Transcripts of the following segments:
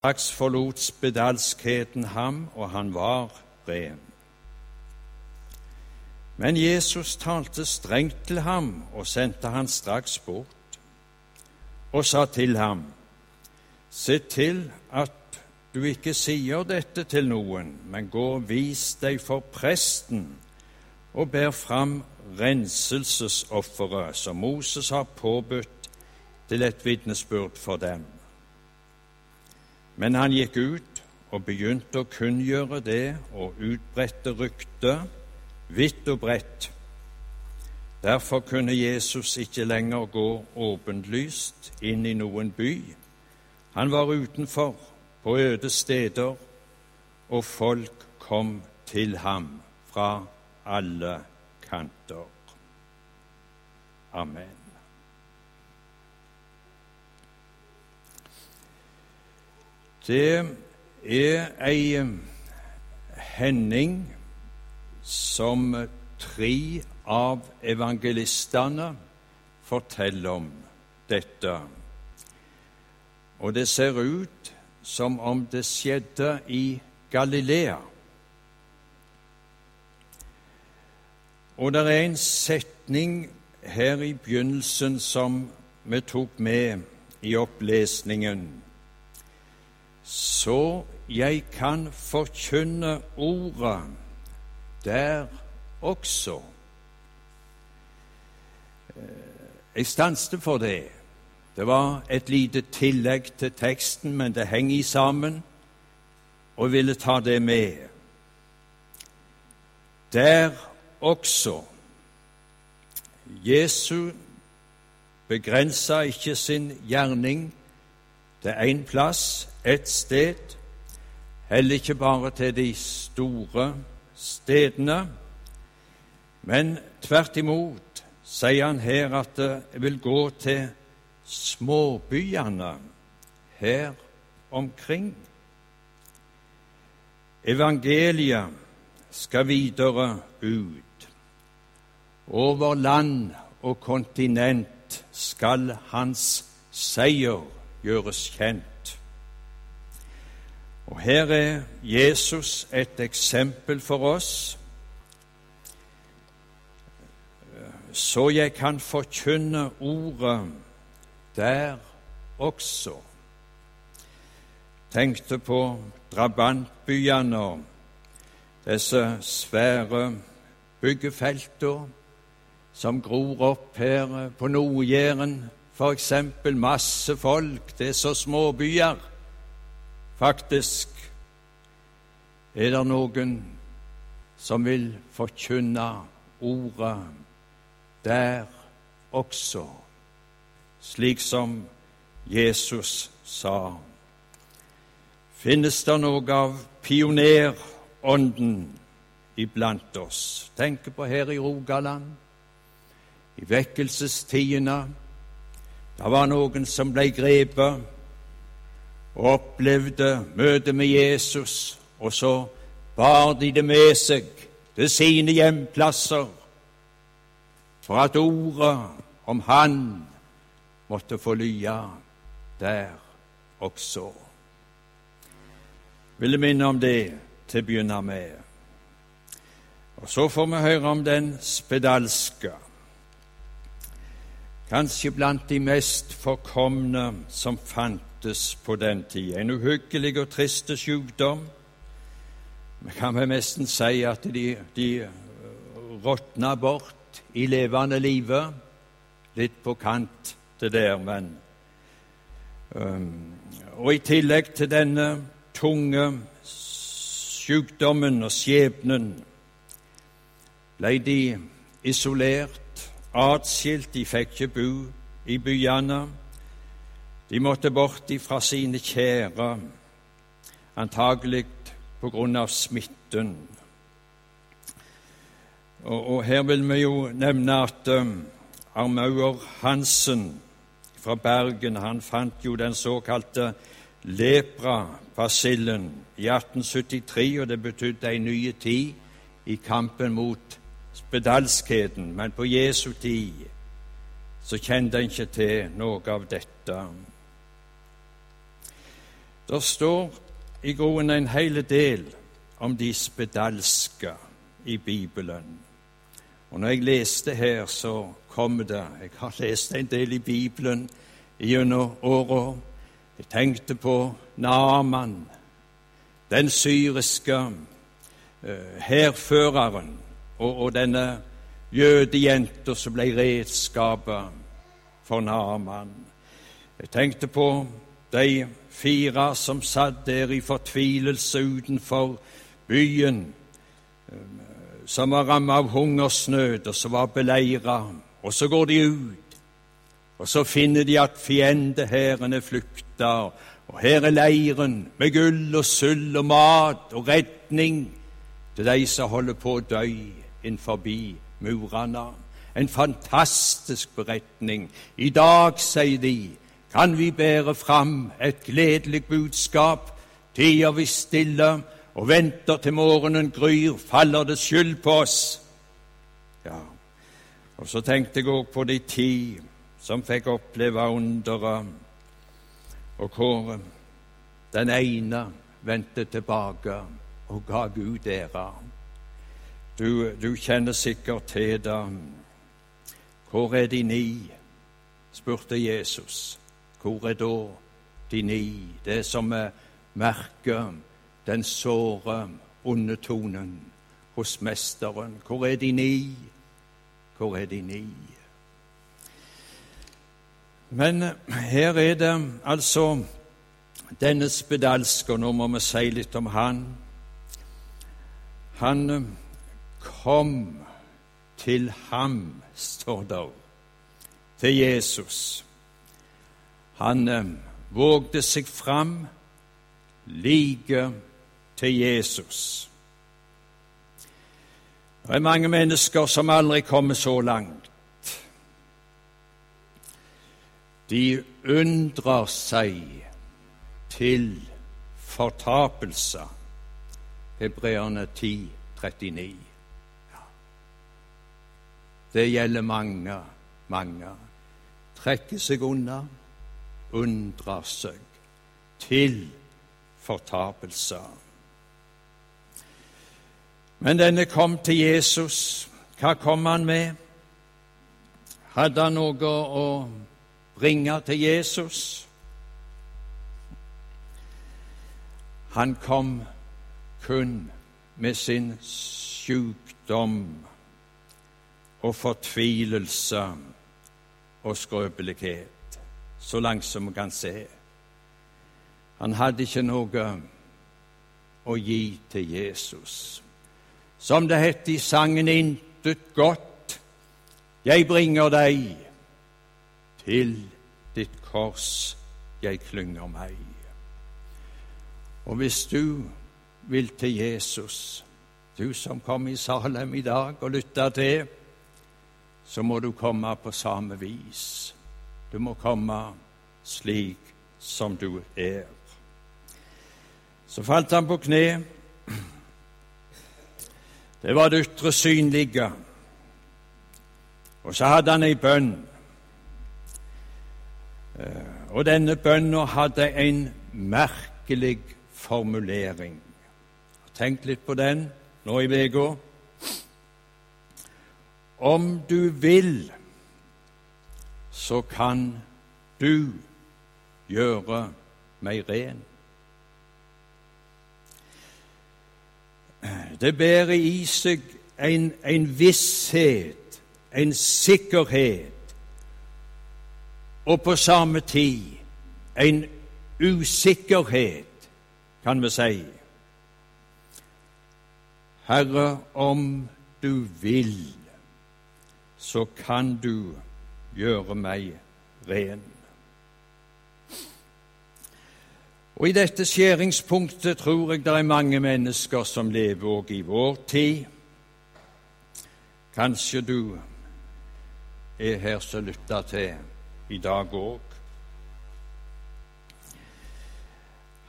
Straks forlot spedalskheten ham, og han var ren. Men Jesus talte strengt til ham og sendte han straks bort, og sa til ham, Se til at du ikke sier dette til noen, men gå og vis deg for presten og ber fram renselsesofferet som Moses har påbudt til et vitnesbyrd for dem. Men han gikk ut og begynte å kunngjøre det og utbredte ryktet vidt og bredt. Derfor kunne Jesus ikke lenger gå åpenlyst inn i noen by. Han var utenfor, på øde steder, og folk kom til ham fra alle kanter. Amen. Det er ei hending som tre av evangelistene forteller om dette. Og det ser ut som om det skjedde i Galilea. Og det er en setning her i begynnelsen som vi tok med i opplesningen. Så jeg kan forkynne ordet der også. Eh, jeg stanset for det. Det var et lite tillegg til teksten, men det henger i sammen, og jeg ville ta det med. Der også. Jesu begrensa ikke sin gjerning til én plass, ett sted, heller ikke bare til de store stedene, men tvert imot sier han her at det vil gå til småbyene her omkring. Evangeliet skal videre ut. Over land og kontinent skal hans seier gjøres kjent. Og Her er Jesus et eksempel for oss, så jeg kan forkynne ordet der også. Tenkte på drabantbyene disse svære byggefeltene som gror opp her på Nord-Jæren, f.eks. masse folk. Det er så småbyer. Faktisk er det noen som vil forkynne ordet der også, slik som Jesus sa. Finnes det noe av pionerånden iblant oss? Tenk på her i Rogaland, i vekkelsestidene. Det var noen som ble grepet og opplevde møtet med Jesus, og så bar de det med seg til sine hjemplasser for at ordet om Han måtte få lya der også. Ville minne om det til å begynne med. Og så får vi høre om den spedalske, kanskje blant de mest forkomne som fantes på den tid. En uhyggelig og trist sykdom. Vi kan vel nesten si at de, de råtna bort i levende livet. Litt på kant til der, men um, Og i tillegg til denne tunge sykdommen og skjebnen ble de isolert, atskilt, de fikk ikke bo i byene. De måtte bort fra sine kjære, antagelig på grunn av smitten. Og, og, her vil vi jo nevne at um, Armaur Hansen fra Bergen han fant jo den såkalte lepra-basillen i 1873, og det betydde en ny tid i kampen mot spedalskheten. Men på Jesu tid så kjente en ikke til noe av dette. Det står i grunnen en hel del om de spedalske i Bibelen. Og når jeg leste her, så kom det Jeg har lest en del i Bibelen gjennom åra. Jeg tenkte på Naman, den syriske uh, hærføreren, og, og denne jødejenta som ble redskapet for Naman. Jeg tenkte på de fire som satt der i fortvilelse utenfor byen, eh, som var rammet av hungersnød, og som var beleira. Og så går de ut, og så finner de at fiendehæren er flykta, og her er leiren med gull og sølv og mat og redning til de som holder på å dø inn forbi murene. En fantastisk beretning. I dag, sier de, kan vi bære fram et gledelig budskap. Tida vi stille og venter til morgenen gryr, faller det skyld på oss. Ja, og så tenkte jeg òg på de ti som fikk oppleve underet, og kåre, den ene vendte tilbake og ga Gud ære. Du, du kjenner sikkert til det. Hvor er de ni? spurte Jesus. Hvor er da de ni? Det som er merker den såre undertonen hos Mesteren. Hvor er de ni? Hvor er de ni? Men her er det altså denne spedalske, nå må vi si litt om han. Han kom til ham, står det, til Jesus. Han eh, vågde seg fram like til Jesus. Det er mange mennesker som aldri kommer så langt. De undrer seg til fortapelse. Hebreerne 10, 39. Det gjelder mange, mange. Trekker seg unna undrer seg til fortapelse. Men denne kom til Jesus. Hva kom han med? Hadde han noe å bringe til Jesus? Han kom kun med sin sykdom og fortvilelse og skrøpelighet så langt som vi kan se. Han hadde ikke noe å gi til Jesus. Som det het i sangen 'Intet godt jeg bringer deg', til ditt kors jeg klynger meg. Og hvis du vil til Jesus, du som kom i Salem i dag og lytta til, så må du komme på samme vis. Du må komme slik som du er. Så falt han på kne. Det var det ytre synlige. Og så hadde han ei bønn. Eh, og denne bønna hadde en merkelig formulering. Tenk litt på den nå i uka. Om du vil så kan du gjøre meg ren. Det bærer i seg en, en visshet, en sikkerhet, og på samme tid en usikkerhet, kan vi si. Herre, om du vil, så kan du gjøre meg ren. Og I dette skjæringspunktet tror jeg det er mange mennesker som lever òg i vår tid. Kanskje du er her som lytter til i dag òg.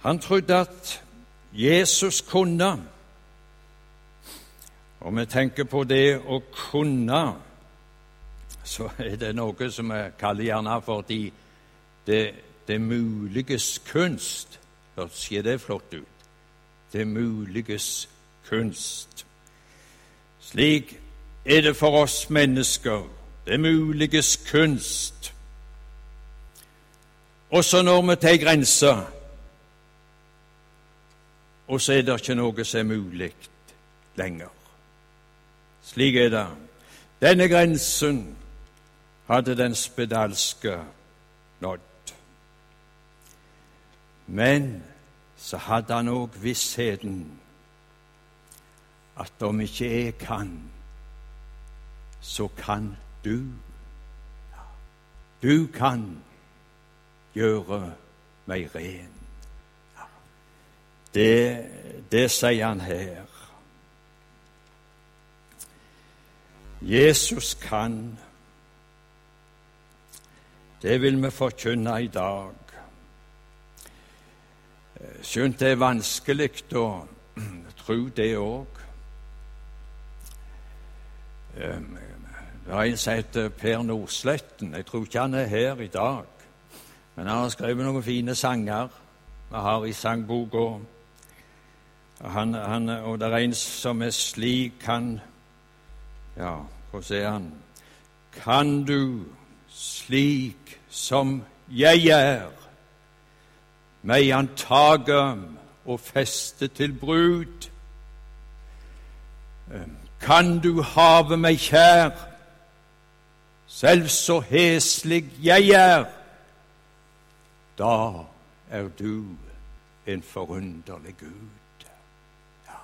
Han trodde at Jesus kunne, og vi tenker på det å kunne så er det noe som vi kaller gjerne for de, det, det muliges kunst. Hørtes ikke det flott ut. Det muliges kunst. Slik er det for oss mennesker. Det muliges kunst. Og så når vi til grensa, og så er det ikke noe som er mulig lenger. Slik er det. Denne grensen hadde den spedalske nådd. Men så hadde han òg vissheten at om ikke jeg kan, så kan du. Du kan gjøre meg ren. Det, det sier han her. Jesus kan. Det vil vi forkynne i dag. Skjønt det er vanskelig å tro det òg. Det er en som heter Per Nordsletten. Jeg tror ikke han er her i dag. Men han har skrevet noen fine sanger vi har i sangboka. Han, han, og det er en som er slik han Ja, hvordan er han? Kan du slik som jeg er, meg antage og feste til brud? Kan du have meg kjær, selv så heslig jeg er? Da er du en forunderlig Gud. Ja,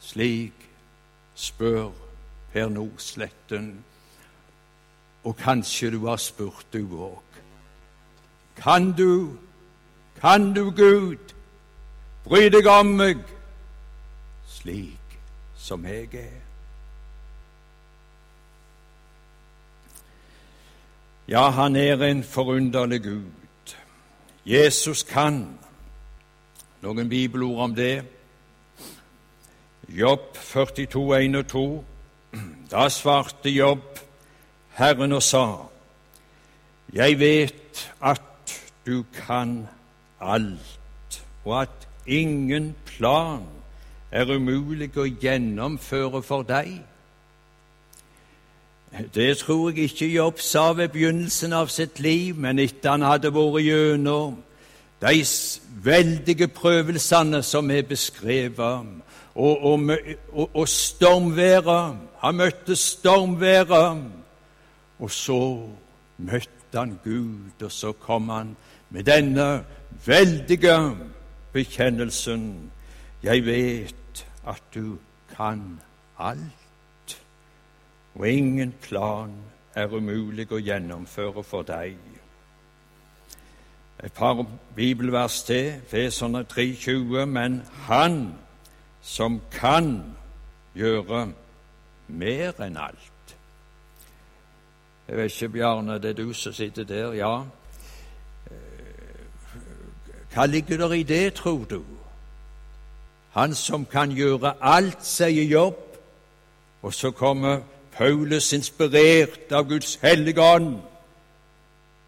slik spør Per Nordsletten, og kanskje du har spurt, du òg. Kan du, kan du, Gud, bry deg om meg slik som jeg er? Ja, han er en forunderlig Gud. Jesus kan. Noen bibelord om det. Jobb 42, 1 og 2. Da svarte Jobb Herren og sa, Jeg vet at du kan alt, og at ingen plan er umulig å gjennomføre for deg. Det tror jeg ikke Jobb sa ved begynnelsen av sitt liv, men etter han hadde vært gjennom de veldige prøvelsene som er beskrevet, og, og, og, og stormværet. Han møtte stormværet, og så møtte han Gud, og så kom han med denne veldige bekjennelsen. Jeg vet at du kan alt, og ingen plan er umulig å gjennomføre for deg. Et par bibelvers til, Feserne 3,20. Men Han som kan gjøre mer enn alt. Jeg vet ikke, Bjarne, det er du som sitter der. Ja. Hva ligger der i det, tror du? Han som kan gjøre alt, sier Jobb. Og så kommer Paulus inspirert av Guds hellige ånd.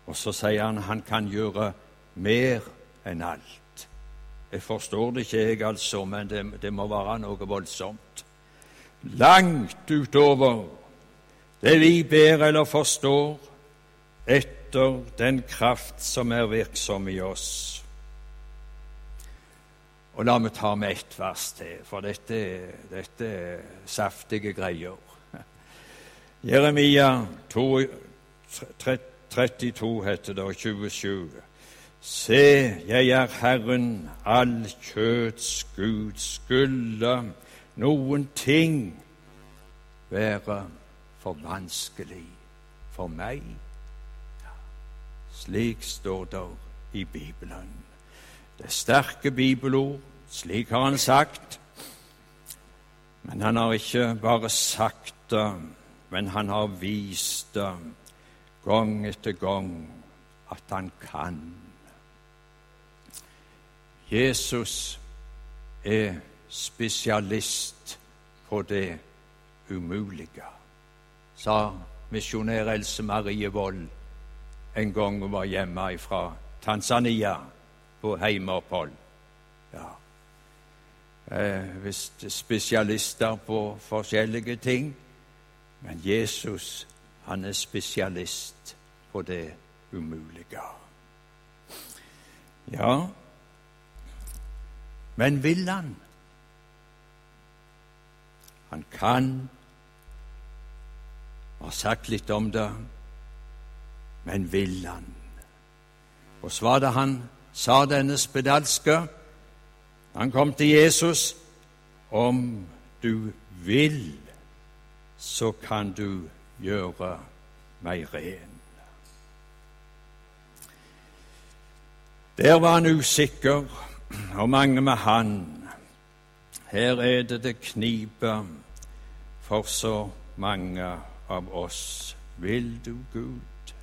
Og så sier han han kan gjøre mer enn alt. Jeg forstår det ikke, jeg, altså, men det, det må være noe voldsomt. Langt utover det vi ber eller forstår, etter den kraft som er virksom i oss. Og La meg ta med ett vers til, for dette, dette er saftige greier. Jeremia 2, 32 heter det, og 27. Se, jeg er Herren, all kjøts Gud. Skulle noen ting være for vanskelig for meg? Slik står det i Bibelen. Det er sterke bibelord, slik har han sagt. Men han har ikke bare sagt det, men han har vist det gang etter gang at han kan. Jesus er spesialist på det umulige, sa misjonær Else Marie Wold en gang hun var hjemme fra Tanzania på heimeopphold. eh, spesialister på forskjellige ting, men Jesus han er spesialist på det umulige. Ja, men vil han? Han kan har sagt litt om det, men vil han? Og så var det han sa, denne spedalske, han kom til Jesus om du vil, så kan du gjøre meg ren. Der var han usikker, og mange med han. Her er det det kniper for så mange av oss. Vil du, Gud?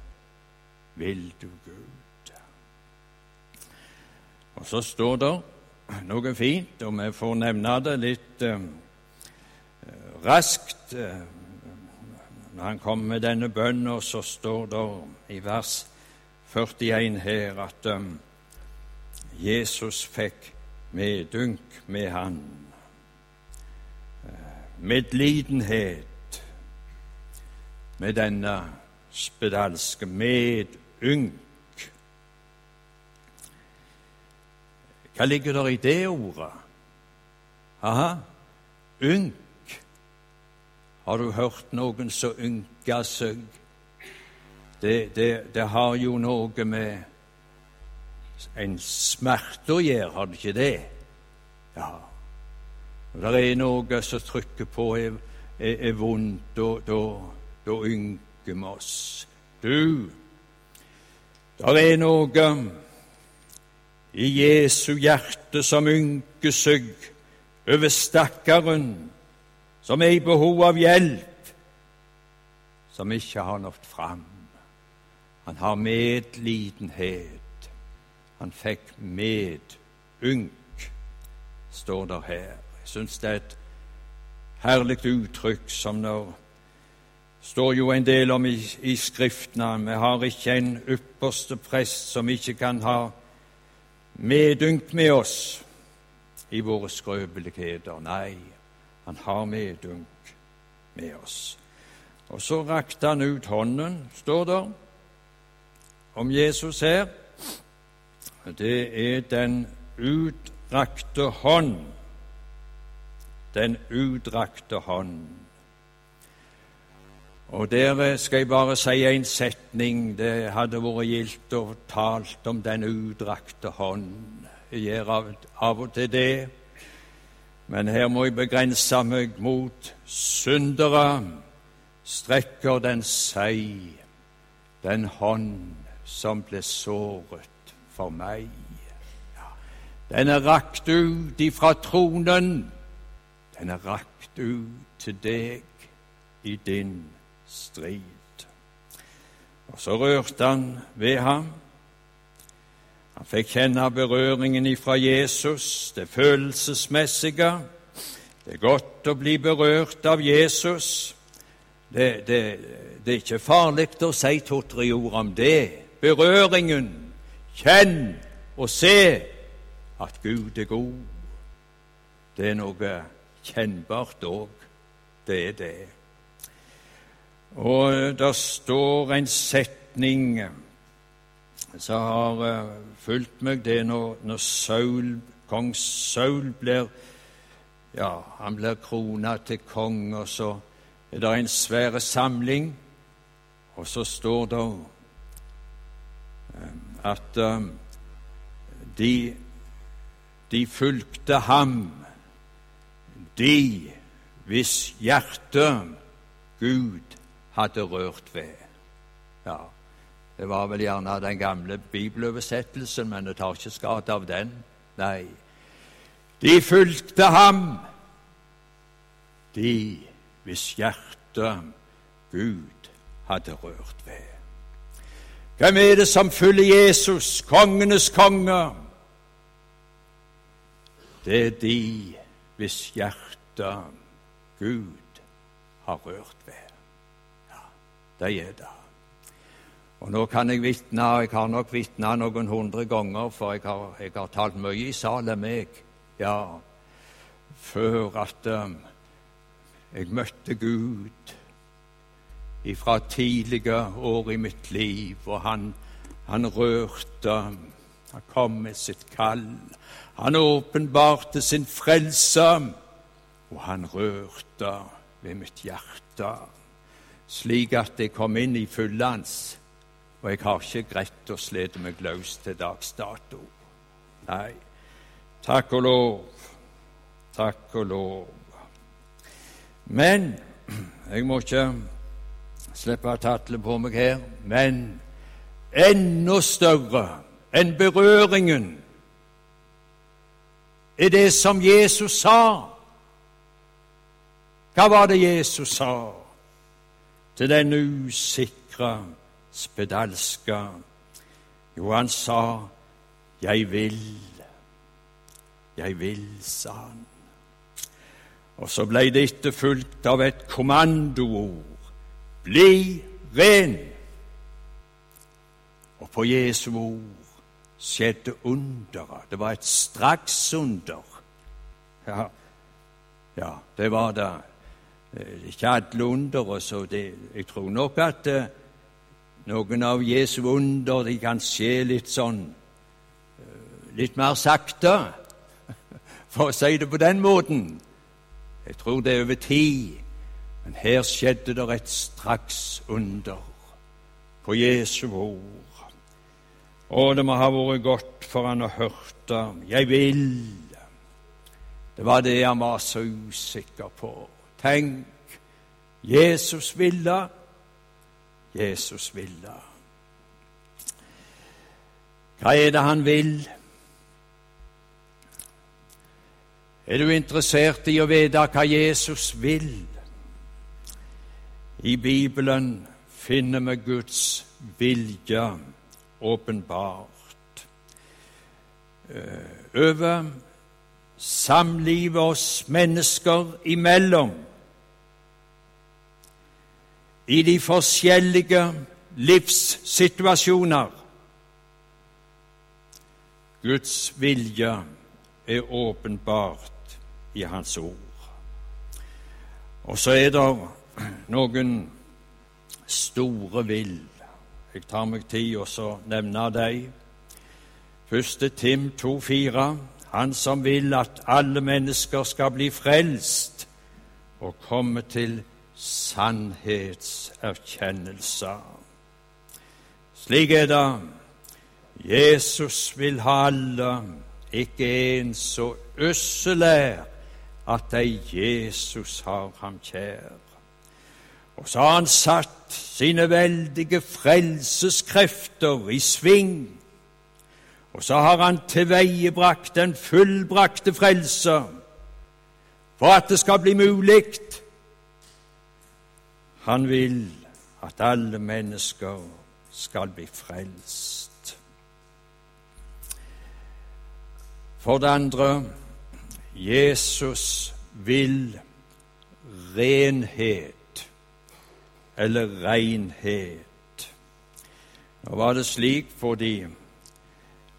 Vil du, Gud? Og så står det noe fint, og vi får nevne det litt eh, raskt. Eh, når han kommer med denne bønnen, så står det i vers 41 her at um, Jesus fikk medynk med han. Medlidenhet med denne spedalske medynk. Hva ligger der i det ordet? Aha, ynk. Har du hørt noen så ynka seg? Det, det, det, har jo noe med en smerte å gjøre, har det ikke det? Ja. Når det er noe som trykker på, er, er, er vondt, da ynker med oss. Du, der er noe i Jesu hjerte som ynker seg over stakkaren som er i behov av hjelp, som ikke har nådd fram. Han har medlidenhet. Han fikk medynk, står det her. Jeg syns det er et herlig uttrykk som når står jo en del om i, i Skriftene. Vi har ikke en ypperste prest som ikke kan ha medynk med oss i våre skrøpeligheter. Nei, han har medynk med oss. Og så rakte han ut hånden, står det om Jesus her. Det er den utrakte hånd. Den utrakte hånd. Og der skal jeg bare si en setning. Det hadde vært gildt å talt om den utdrakte hånd. Jeg gjør av, av og til det. Men her må jeg begrense meg mot syndere. Strekker den seg, den hånd som ble såret for meg. Den er rakt ut ifra tronen. Den er rakt ut til deg i din strid. Og så rørte han ved ham. Han fikk kjenne berøringen ifra Jesus, det følelsesmessige. Det er godt å bli berørt av Jesus. Det, det, det er ikke farlig å si to-tre ord om det berøringen. Kjenn og se at Gud er god. Det er noe kjennbart òg. Det er det. Og det står en setning som har uh, fulgt meg, det er når, når Saul, kong Saul blir ja, han blir krona til konge, og så er det en svær samling, og så står det at um, de, de fulgte ham, de hvis hjerte Gud hadde rørt ved. Ja, Det var vel gjerne den gamle bibeloversettelsen, men det tar ikke skade av den. Nei. De fulgte ham, de hvis hjerte Gud hadde rørt ved. Hvem er det som følger Jesus, kongenes konge? Det er de hvis hjerte Gud har rørt ved. Ja, de er det. Og nå kan jeg vitne, jeg har nok vitna noen hundre ganger, for jeg har, jeg har talt mye i Salem, meg, Ja. før at um, jeg møtte Gud fra tidlige år i mitt liv, og han, han rørte Han kom med sitt kall. Han åpenbarte sin frelse, og han rørte ved mitt hjerte, slik at jeg kom inn i fullans, og jeg har ikke greid å slite meg løs til dags dato. Nei, takk og lov, takk og lov. Men jeg må ikke slippe å tatle på meg her, men enda større enn berøringen er det som Jesus sa. Hva var det Jesus sa til den usikre, spedalske? Jo, han sa, 'Jeg vil'. Jeg vil, sa han. Og så ble det etterfulgt av et kommandoord. Bli ren! Og på Jesu ord skjedde underet. Det var et straksunder. Ja, ja, det var det. Eh, ikke alle undere, så det, jeg tror nok at eh, noen av Jesu under de kan skje litt sånn eh, Litt mer sakte, for å si det på den måten. Jeg tror det er over tid. Men her skjedde det et straks under på Jesu ord. Og det må ha vært godt for han å hørte 'Jeg vil'. Det var det han var så usikker på. Tenk, Jesus ville. Jesus ville. Hva er det han vil? Er du interessert i å vite hva Jesus vil? I Bibelen finner vi Guds vilje åpenbart. Eh, over samlivet oss mennesker imellom. I de forskjellige livssituasjoner. Guds vilje er åpenbart i Hans ord. Og så er det noen store vill. Jeg tar meg tid og så nevner dem. Første Tim 2,4. Han som vil at alle mennesker skal bli frelst og komme til sannhetserkjennelse. Slik er det. Jesus vil ha alle, ikke en så ussel er at ei Jesus har ham kjær. Og så har han satt sine veldige frelseskrefter i sving. Og så har han tilveiebrakt den fullbrakte frelse for at det skal bli mulig. Han vil at alle mennesker skal bli frelst. For det andre Jesus vil renhet, eller renhet. Nå var det slik fordi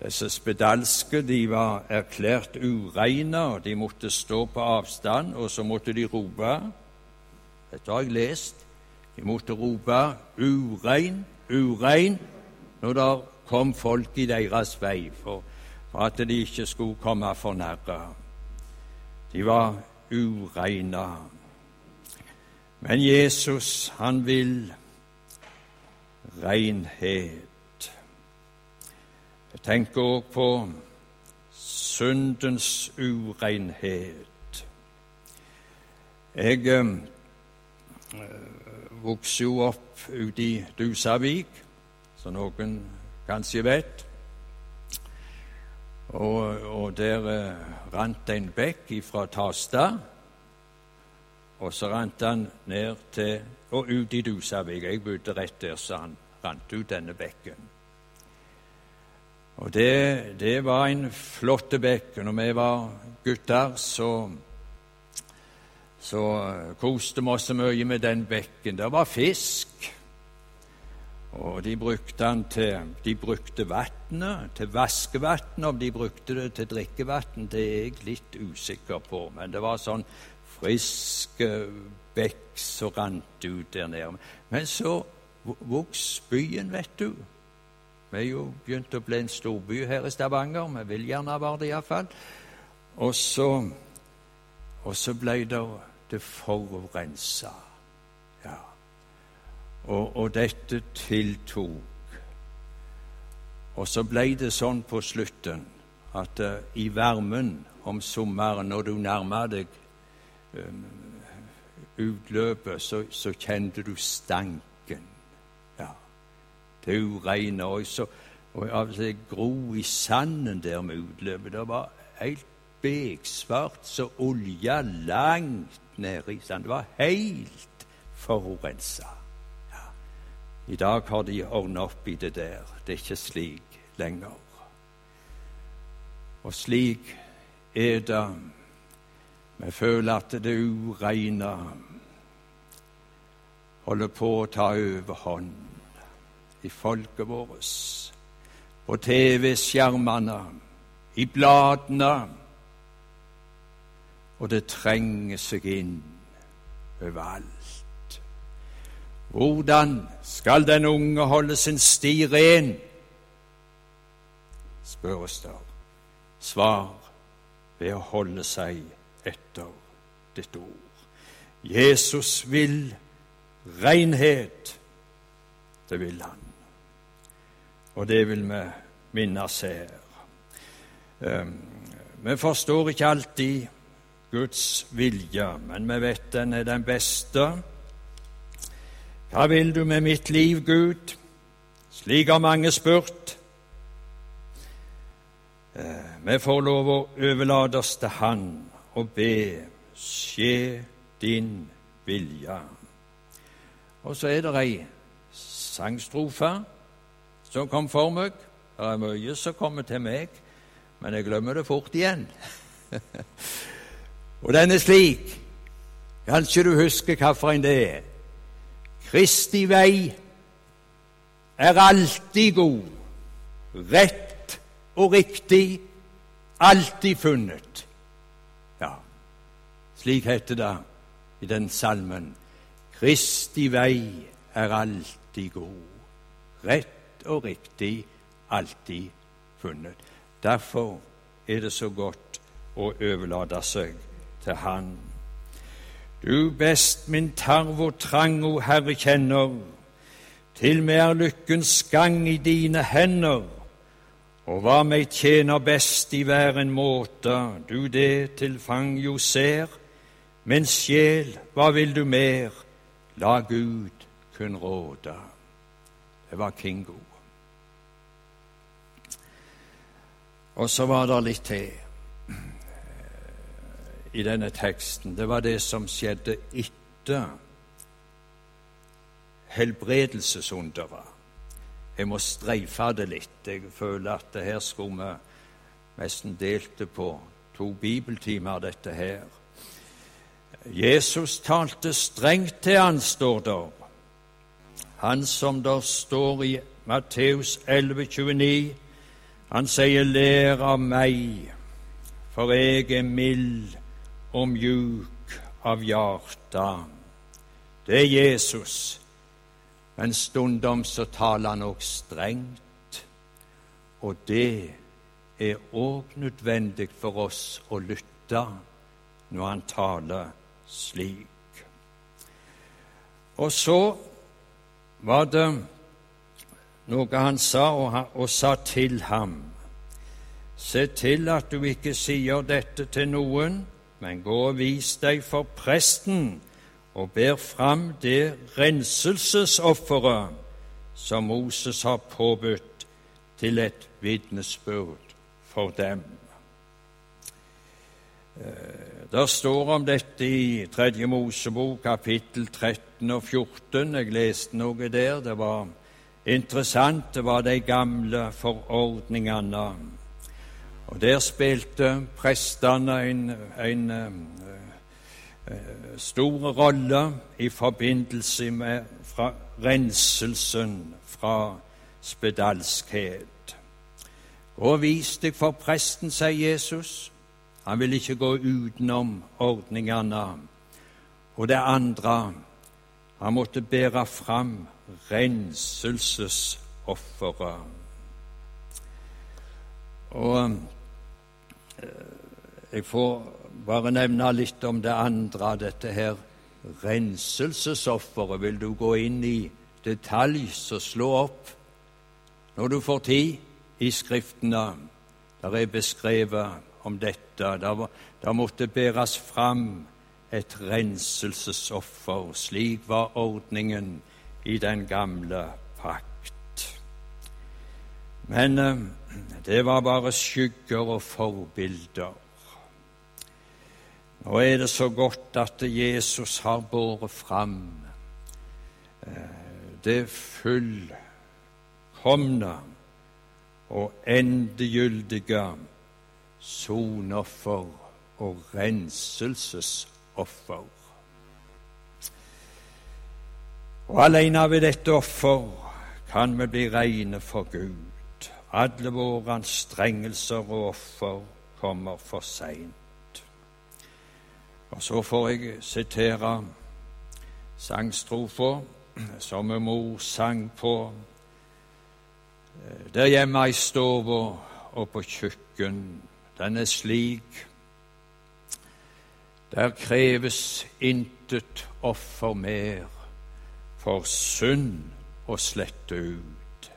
disse spedalske de var erklært ureine, og de måtte stå på avstand, og så måtte de rope Dette har jeg lest. De måtte rope 'urein, urein' når det kom folk i deres vei, for, for at de ikke skulle komme for nærme. De var ureina. Men Jesus, han vil renhet. Jeg tenker òg på syndens urenhet. Jeg eh, vokste jo opp ute i Dusavik, som noen kanskje vet. Og, og der eh, rant en bekk fra Tasta, og så rant han ned til og ut i Dusavik. Jeg bodde rett der, så han rant ut denne bekken. Og det, det var en flott bekk. Når vi var gutter, så, så koste vi oss så mye med den bekken. Det var fisk. Og de brukte den til De brukte vannet til vaskevann. Om de brukte det til drikkevann, det er jeg litt usikker på. Men det var sånn frisk bekk som rant ut der nede. Men så vokste byen, vet du. Vi er jo begynt å bli en storby her i Stavanger. Vi vil gjerne være det iallfall. Og så, og så ble det, det forurensa. Og, og dette tiltok. Og så ble det sånn på slutten at uh, i varmen om sommeren, når du nærma deg um, utløpet, så, så, kjente du stanken. Ja, det ureine. Og så og av det gro i sanden der med utløpet. Det var helt beksvart så olja langt nede i sanden. Det var helt forurensa. I dag har de ordna opp i det der. Det er ikke slik lenger. Og slik er det Vi føler at det ureine holder på å ta overhånd i folket vårt. På TV-skjermene, i bladene. Og det trenger seg inn overalt. Hvordan skal den unge holde sin sti ren? spørres det. Svar ved å holde seg etter ditt ord. Jesus vil renhet. Det vil han. Og det vil vi minnes her. Um, vi forstår ikke alltid Guds vilje, men vi vet den er den beste hva vil du med mitt liv, Gud? Slik har mange spurt. Eh, vi får lov å overlate oss til Han og be skje din vilje. Og så er det ei sangstrofe som kom for meg. Det er mye som kommer til meg, men jeg glemmer det fort igjen. og den er slik. Kanskje du husker hvilken det er. Kristi vei er alltid god, rett og riktig, alltid funnet. Ja, slik heter det i den salmen. Kristi vei er alltid god, rett og riktig, alltid funnet. Derfor er det så godt å overlate seg til Han. Du best min tarv og trang, o Herre, kjenner. Til meg er lykkens gang i dine hender. Og hva meg tjener best i hver en måte, du det til fang jo ser. Men sjel, hva vil du mer? La Gud kun råde. Det var Kingo. Og så var det litt til i denne teksten, det var det som skjedde etter helbredelsesunderet. Jeg må streife det litt. Jeg føler at det her skulle vi nesten delt det på to bibeltimer, dette her. Jesus talte strengt til han, står der. Han som der står i Matteus 11, 29, han sier 'lær av meg, for jeg er mild og mjuk av hjerte. Det er Jesus, men stundom så taler han òg strengt. Og det er òg nødvendig for oss å lytte når han taler slik. Og så var det noe han sa, og, og sa til ham. Se til at du ikke sier dette til noen, men gå og vis deg for presten og ber fram det renselsesofferet som Moses har påbudt, til et vitnesbyrd for dem. Eh, der står om dette i Tredje Mosebok, kapittel 13 og 14. Jeg leste noe der. Det var interessant. Det var de gamle forordningene og Der spilte prestene en, en, eh, stor rolle i forbindelse med fra renselsen fra spedalskhet. Gå og vis deg for presten, sier Jesus. Han vil ikke gå utenom ordningene. Og det andre han måtte bære fram renselsesofferet. Og eh, jeg får bare nevne litt om det andre, dette her renselsesofferet. Vil du gå inn i detalj, så slå opp når du får tid i Skriftene. Der er beskrevet om dette. Der, måtte bæres fram et renselsesoffer. Slik var ordningen i den gamle pakt. Men eh, det var bare skygger og forbilder. Nå er det så godt at Jesus har båret fram eh, det fullkomne og endegyldige sonoffer og renselsesoffer. Og alene ved dette offer kan vi bli rene for Gud. Alle våre anstrengelser og offer kommer for seint. Og så får jeg sitere sangstrofa som mor sang på eh, der hjemme i stua og på kjøkken. Den er slik Der kreves intet offer mer for synd å slette ut.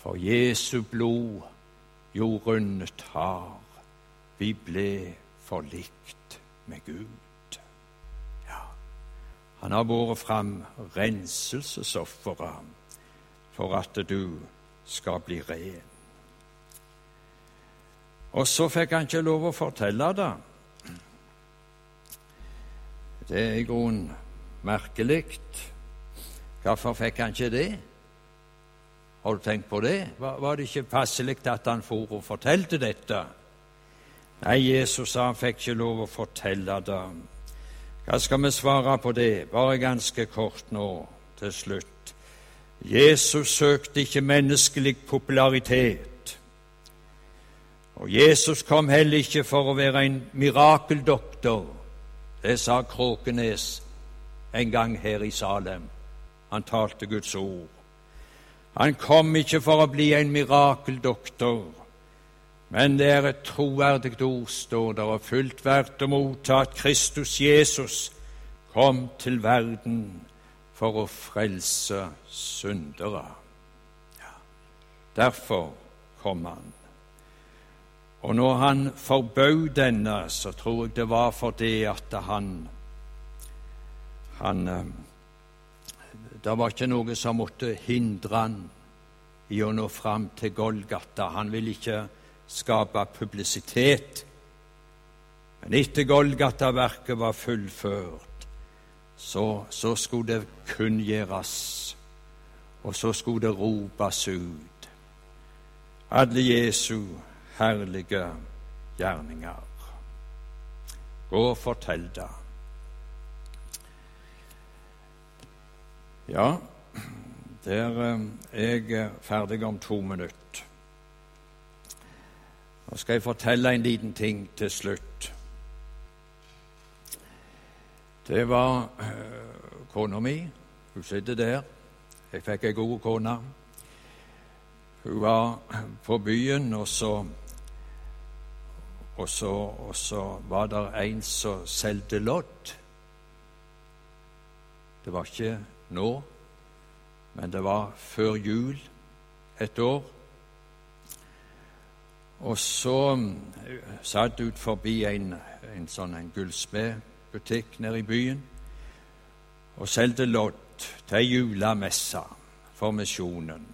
For Jesu blod jo rundet har, vi ble forlikt med Gud. Ja, han har båret fram renselsesofferet for at du skal bli ren. Og så fikk han ikke lov å fortelle det. Det er i grunnen merkelig. Hvorfor fikk han ikke det? Har du tenkt på det? Var, det ikke passelig at han for og fortalte dette? Nei, Jesus sa han fikk ikke lov å fortelle det. Hva skal vi svare på det? Bare ganske kort nå, til slutt. Jesus søkte ikke menneskelig popularitet. Og Jesus kom heller ikke for å være en mirakeldoktor. Det sa Kråkenes en gang her i Salem. Han talte Guds ord. Han kom ikke for å bli en mirakeldoktor, men det er et troverdig ord, står der, og fullt verdt å motta at Kristus Jesus kom til verden for å frelse syndere. Ja, derfor kom han. Og når han forbød denne, så tror jeg det var fordi at han, han eh, det var ikke noe som måtte hindre han i å nå fram til Golgata. Han ville ikke skape publisitet. Men etter Golgata-verket var fullført, så, så skulle det kunngjøres, og så skulle det ropes ut. Alle Jesu herlige gjerninger. Gå og fortell det. Ja, der eh, er jeg ferdig om to minutter. Nå skal jeg fortelle en liten ting til slutt. Det var øh, kona mi. Hun sitter der. Jeg fikk ei god kone. Hun var på byen, og så og så, og så var det en som solgte lodd. Det var ikke nå, men det var før jul et år. Og så eh, satt ut forbi en, en sånn en nede i byen og solgte lodd til ei julemesse for misjonen.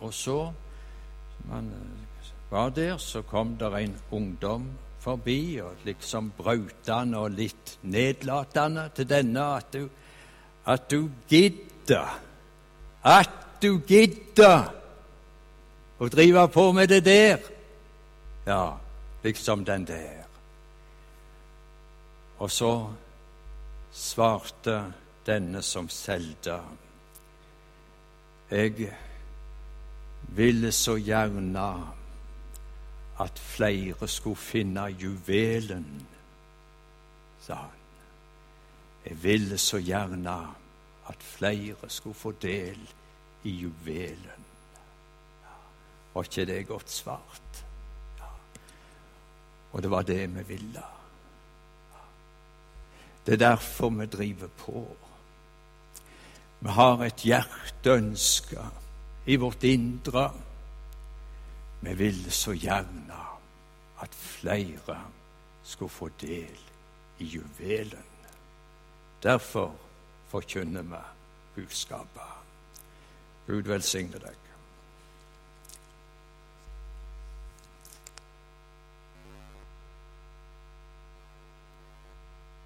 Og så, man eh, var der, så kom der en ungdom forbi og liksom brautende og litt nedlatende til denne at du at du gidder, at du gidder å drive på med det der. Ja, liksom den der. Og så svarte denne som solgte. Jeg ville så gjerne at flere skulle finne juvelen, sa han. Jeg ville så gjerne at flere skulle få del i juvelen. Var ikke det godt svart? Ja. Og det var det vi ville. Det er derfor vi driver på. Vi har et hjerteønske i vårt indre. Vi ville så gjerne at flere skulle få del i juvelen. Derfor forkynner vi budskapet. Gud velsigne deg.